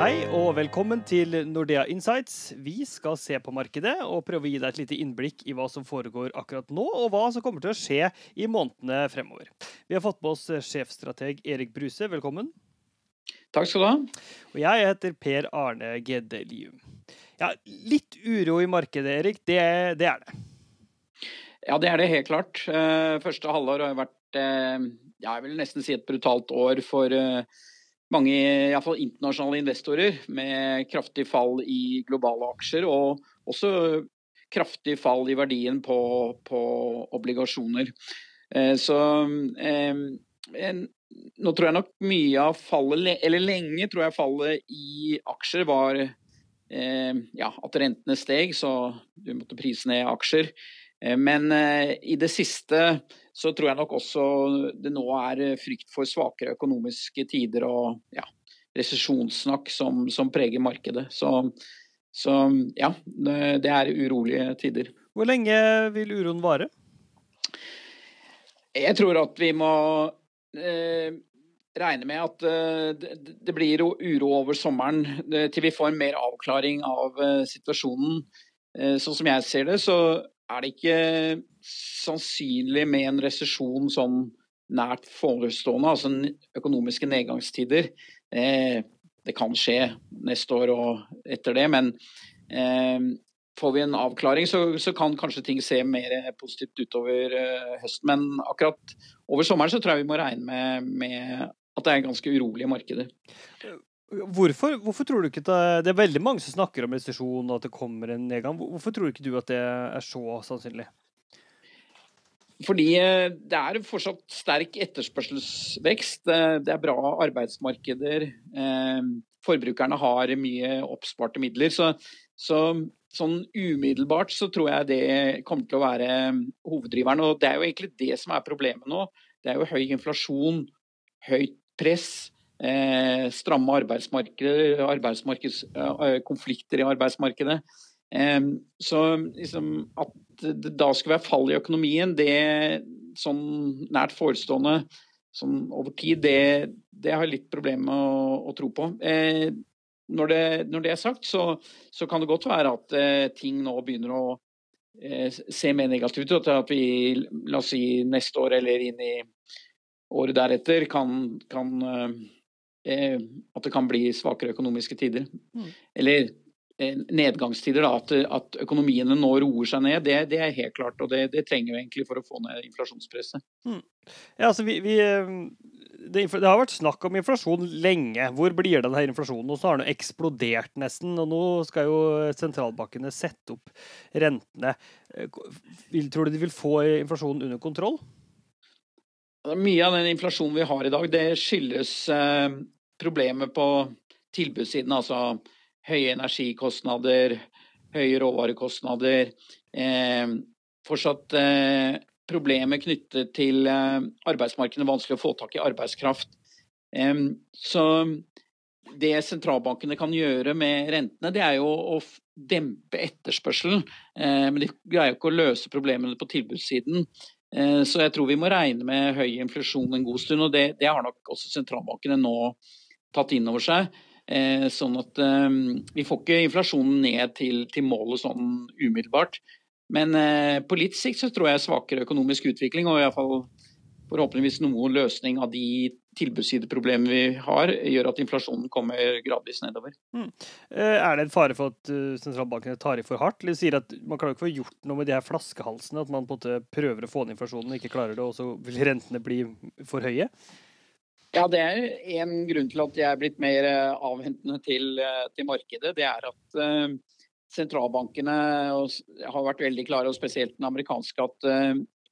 Hei og velkommen til Nordea Insights. Vi skal se på markedet og prøve å gi deg et lite innblikk i hva som foregår akkurat nå, og hva som kommer til å skje i månedene fremover. Vi har fått med oss sjefstrateg Erik Bruse, velkommen. Takk skal du ha. Og jeg heter Per Arne Gedde Lium. Ja, litt uro i markedet, Erik. Det, det, er det. Ja, det er det helt klart. Eh, første halvår har vært ja, jeg vil nesten si et brutalt år for eh, mange iallfall internasjonale investorer med kraftig fall i globale aksjer, og også kraftig fall i verdien på, på obligasjoner. Eh, så eh, nå tror jeg nok mye av fallet, eller lenge tror jeg fallet i aksjer var eh, ja, at rentene steg, så du måtte prise ned aksjer. Eh, men eh, i det siste så tror jeg nok også det nå er eh, frykt for svakere økonomiske tider og ja, resesjonssnakk som, som, preger markedet. Så, så, ja, det er urolige tider. Hvor lenge vil uroen vare? Jeg tror at vi må eh, regne med at eh, det, blir uro over sommeren til vi får mer avklaring av eh, situasjonen. Sånn som jeg ser det, så er det ikke sannsynlig med en resesjon sånn nært forestående, altså økonomiske nedgangstider. Eh, det kan skje neste år og etter det, men eh, får vi en avklaring, så, kan kanskje ting se mer positivt utover eh, høsten. Men akkurat over sommeren så tror jeg vi må regne med, at det er ganske urolige markeder. Hvorfor, hvorfor, tror du ikke det, det er veldig mange som snakker om resesjon og at det kommer en nedgang. Hvorfor tror ikke du at det er så sannsynlig? Fordi eh, det er fortsatt sterk etterspørselsvekst. Eh, det er bra arbeidsmarkeder. Eh, forbrukerne har mye oppsparte midler. Så, så, sånn umiddelbart så tror jeg det kommer til å være hoveddriveren. Og det er jo egentlig det som er problemet nå. Det er jo høy inflasjon, høyt press stramme arbeidsmarkeder, konflikter eh, i arbeidsmarkedet. Eh, så liksom, at det da skulle være fall i økonomien, det sånn nært forestående sånn over tid, det, det har jeg litt problemer med å, å, tro på. Eh, når, det, når, det, er sagt, så, så, kan det godt være at eh, ting nå begynner å eh, se mer negativt ut. At vi la oss si neste år eller inn i året deretter kan, kan Eh, at det kan bli svakere økonomiske tider. Mm. Eller eh, nedgangstider, da, at, at, økonomiene nå roer seg ned, det, det er helt klart. Og det, det, trenger vi egentlig for å få ned inflasjonspresset. Mm. Ja, altså vi, vi eh, det, det, har vært snakk om inflasjon lenge. Hvor blir denne inflasjonen? Og så har den eksplodert nesten. Og nå skal jo sentralbankene sette opp rentene. Tror du de vil få inflasjonen under kontroll? Mye av den inflasjonen vi har i dag, det skyldes eh, problemer på tilbudssiden. Altså høye energikostnader, høye råvarekostnader. Eh, fortsatt eh, problemer knyttet til eh, arbeidsmarkedet, vanskelig å få tak i arbeidskraft. Eh, så det sentralbankene kan gjøre med rentene, det er jo å dempe etterspørselen. Men de greier ikke å løse problemene på tilbudssiden. Eh, så jeg tror vi må regne med høy inflasjon en god stund, og det, det har nok også sentralbankene nå tatt inn over seg. Eh, sånn at eh, vi får ikke inflasjonen ned til, til målet sånn umiddelbart. Men på litt sikt så tror jeg svakere økonomisk utvikling, og iallfall forhåpentligvis noen løsning av de tilbudssideproblemene vi har, gjør at inflasjonen kommer gradvis nedover. Mm. Eh, er det en fare for at eh, sentralbankene tar i for hardt? Eller sier at man klarer ikke å få gjort noe med de her flaskehalsene? At man på en måte prøver å få ned inflasjonen og ikke klarer det, og så vil rentene bli for høye? Ja, Det er en grunn til at jeg er blitt mer eh, avhentende til, til markedet. Det er at sentralbankene har vært veldig klare, og spesielt den amerikanske, at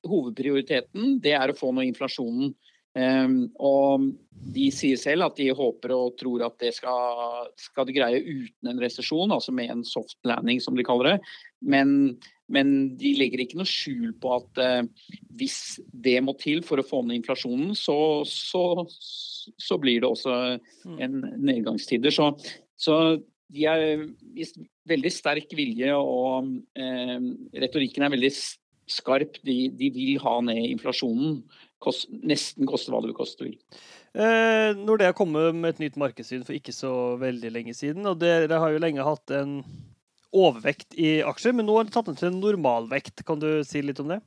hovedprioriteten det er å få ned inflasjonen Um, og de sier selv at de håper og tror at det skal, skal de greie uten en resesjon, altså med en soft landing som de kaller det. Men, men de legger ikke noe skjul på at uh, hvis det må til for å få ned inflasjonen, så, så, så blir det også mm. en nedgangstider. Så, så de er vist veldig sterk vilje, og uh, retorikken er veldig skarp. De, de vil ha ned inflasjonen kost, nesten koste hva det vil koste. Eh, Nordea kom med et nytt markedssyn for ikke så veldig lenge siden. og Dere har jo lenge hatt en overvekt i aksjer, men nå har det tatt den til en normalvekt. Kan du si litt om det?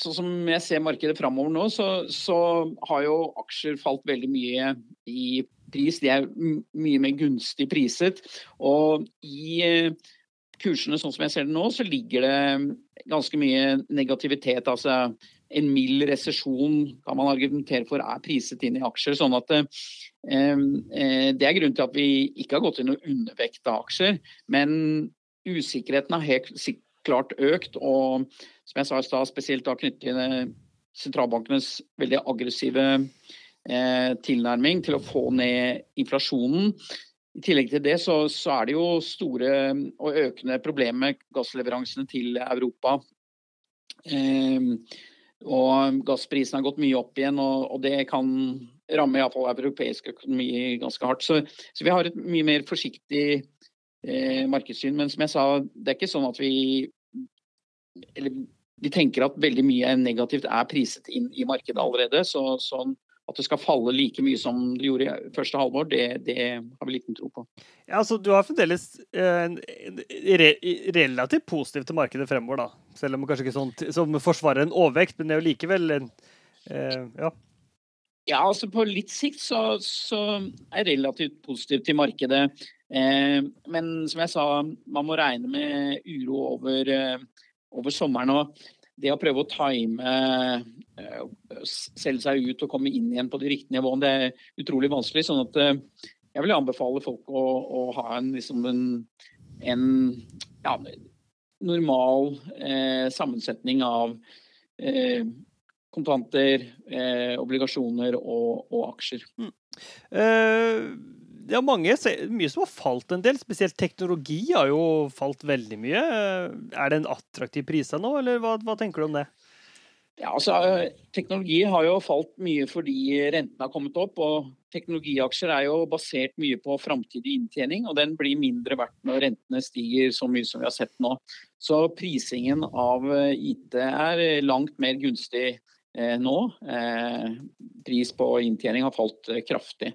Sånn som jeg ser markedet framover nå, så, så, har jo aksjer falt veldig mye i pris. De er mye mer gunstig priset. Og i eh, kursene sånn som jeg ser det nå, så ligger det ganske mye negativitet. altså en mild resesjon kan man argumentere for er priset inn i aksjer. sånn at eh, eh Det er grunnen til at vi ikke har gått inn og undervekt aksjer. Men usikkerheten har helt klart økt. Og som jeg sa i stad, spesielt da knyttet til sentralbankenes veldig aggressive eh, tilnærming til å få ned inflasjonen. I tillegg til det så, så, er det jo store og økende problemer med gassleveransene til Europa. Eh, og gassprisen har gått mye opp igjen, og, og det kan ramme iallfall europeisk økonomi ganske hardt. Så, så, vi har et mye mer forsiktig eh, markedssyn. Men som jeg sa, det er ikke sånn at vi eller, vi tenker at veldig mye negativt er priset inn i markedet allerede. Så, sånn at det skal falle like mye som det gjorde i første halvår, det, det har vi liten tro på. Ja, altså Du har fremdeles eh, re, relativt positivt til markedet fremover, da. Selv om kanskje ikke sånn som forsvarer en overvekt, men det er jo likevel en eh, ja. Ja, altså På litt sikt så, så er jeg relativt positiv til markedet. Eh, men som jeg sa, man må regne med uro over, eh, over sommeren. og det å prøve å time eh, selge seg ut og komme inn igjen på de riktige nivåene, det er utrolig vanskelig. sånn at eh, jeg vil anbefale folk å, å ha en, liksom en, en ja, normal eh, sammensetning av eh, kontanter, eh, obligasjoner og, og aksjer. Mm. Det er mange, mye som har falt en del. Spesielt teknologi har jo falt veldig mye. Er det en attraktiv pris nå, eller hva, hva, tenker du om det? Ja, altså, Teknologi har jo falt mye fordi rentene har kommet opp. og Teknologiaksjer er jo basert mye på framtidig inntjening, og den blir mindre verdt når rentene stiger så mye som vi har sett nå. Så prisingen av IT er langt mer gunstig eh, nå. Eh, pris på inntjening har falt eh, kraftig.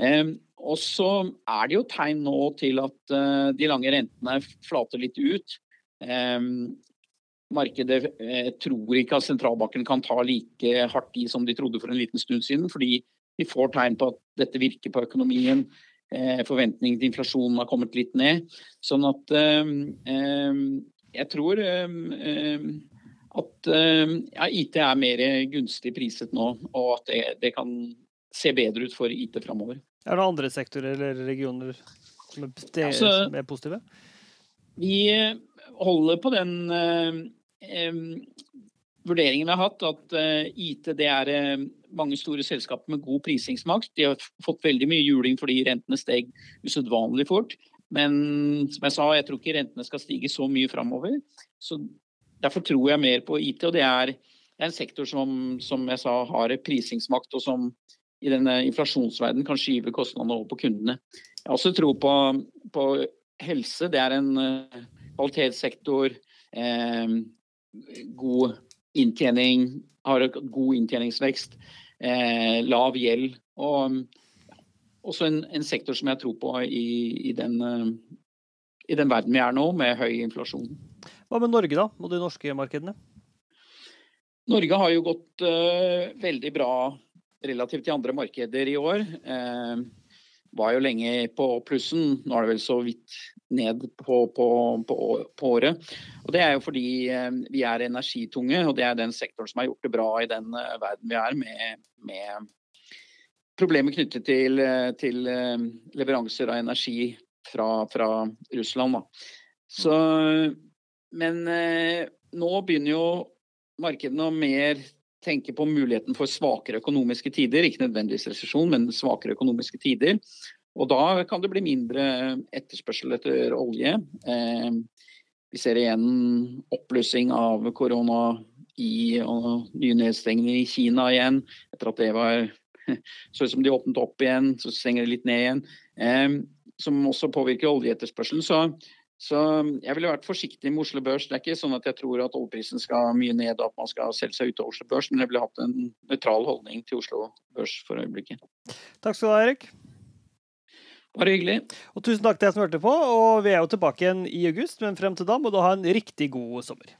Og så er det jo tegn nå til at de lange rentene flater litt ut. Um, markedet eh, tror ikke at sentralbanken kan ta like hardt i som de trodde for en liten stund siden, fordi vi får tegn på at dette virker på økonomien. Eh, forventningen til inflasjonen har kommet litt ned. Sånn at jeg tror at ja, IT er mer gunstig priset nå, og at det, det kan se bedre ut for IT framover. Er det andre sektorer eller regioner som er, altså, som er positive? Vi holder på den eh, vurderingen vi har hatt, at eh, IT det er eh, mange store selskaper med god prisingsmakt. De har fått veldig mye juling fordi rentene steg usedvanlig fort. Men som jeg sa, jeg tror ikke rentene skal stige så mye framover. Så derfor tror jeg mer på IT. Og det er, det er en sektor som, som jeg sa, har prisingsmakt, og som i denne inflasjonsverdenen kan skyve kostnadene over på kundene. Jeg har også tro på, på helse. Det er en uh, kvalitetssektor. Eh, god inntjening, har god inntjeningsvekst. Eh, lav gjeld. Og også en, en, sektor som jeg tror på i, i, den, uh, i den verden vi er nå, med høy inflasjon. Hva med Norge, da? Og de norske markedene? Norge har jo gått uh, veldig bra relativt til andre markeder i år. Eh, var jo lenge på plussen, nå er det vel så vidt ned på, på, på, på året. Og Det er jo fordi eh, vi er energitunge, og det er den sektoren som har gjort det bra i den uh, verden vi er, med, med problemer knyttet til, eh, til leveranser av energi fra, fra Russland. Så, men nå begynner jo markedene å mer tenke på muligheten for svakere økonomiske tider. Ikke nødvendigvis resesjon, men svakere økonomiske tider. Og da kan det bli mindre etterspørsel etter olje. Eh, vi ser igjen oppblussing av korona i og nye nedstengninger i Kina igjen. Etter at det var så ut som de åpnet opp igjen, så stenger det litt ned igjen. Eh, som også påvirker oljeetterspørselen. Så, Så jeg ville vært forsiktig med Oslo Børs. Det er ikke sånn at jeg tror at oljeprisen skal mye ned og at man skal selge seg ut av Oslo Børs, men jeg ville hatt en nøytral holdning til Oslo Børs for øyeblikket. Takk skal du ha, Erik. Bare hyggelig. Og tusen takk til deg som hørte på. Og vi er jo tilbake igjen i august, men frem til da må du ha en riktig god sommer.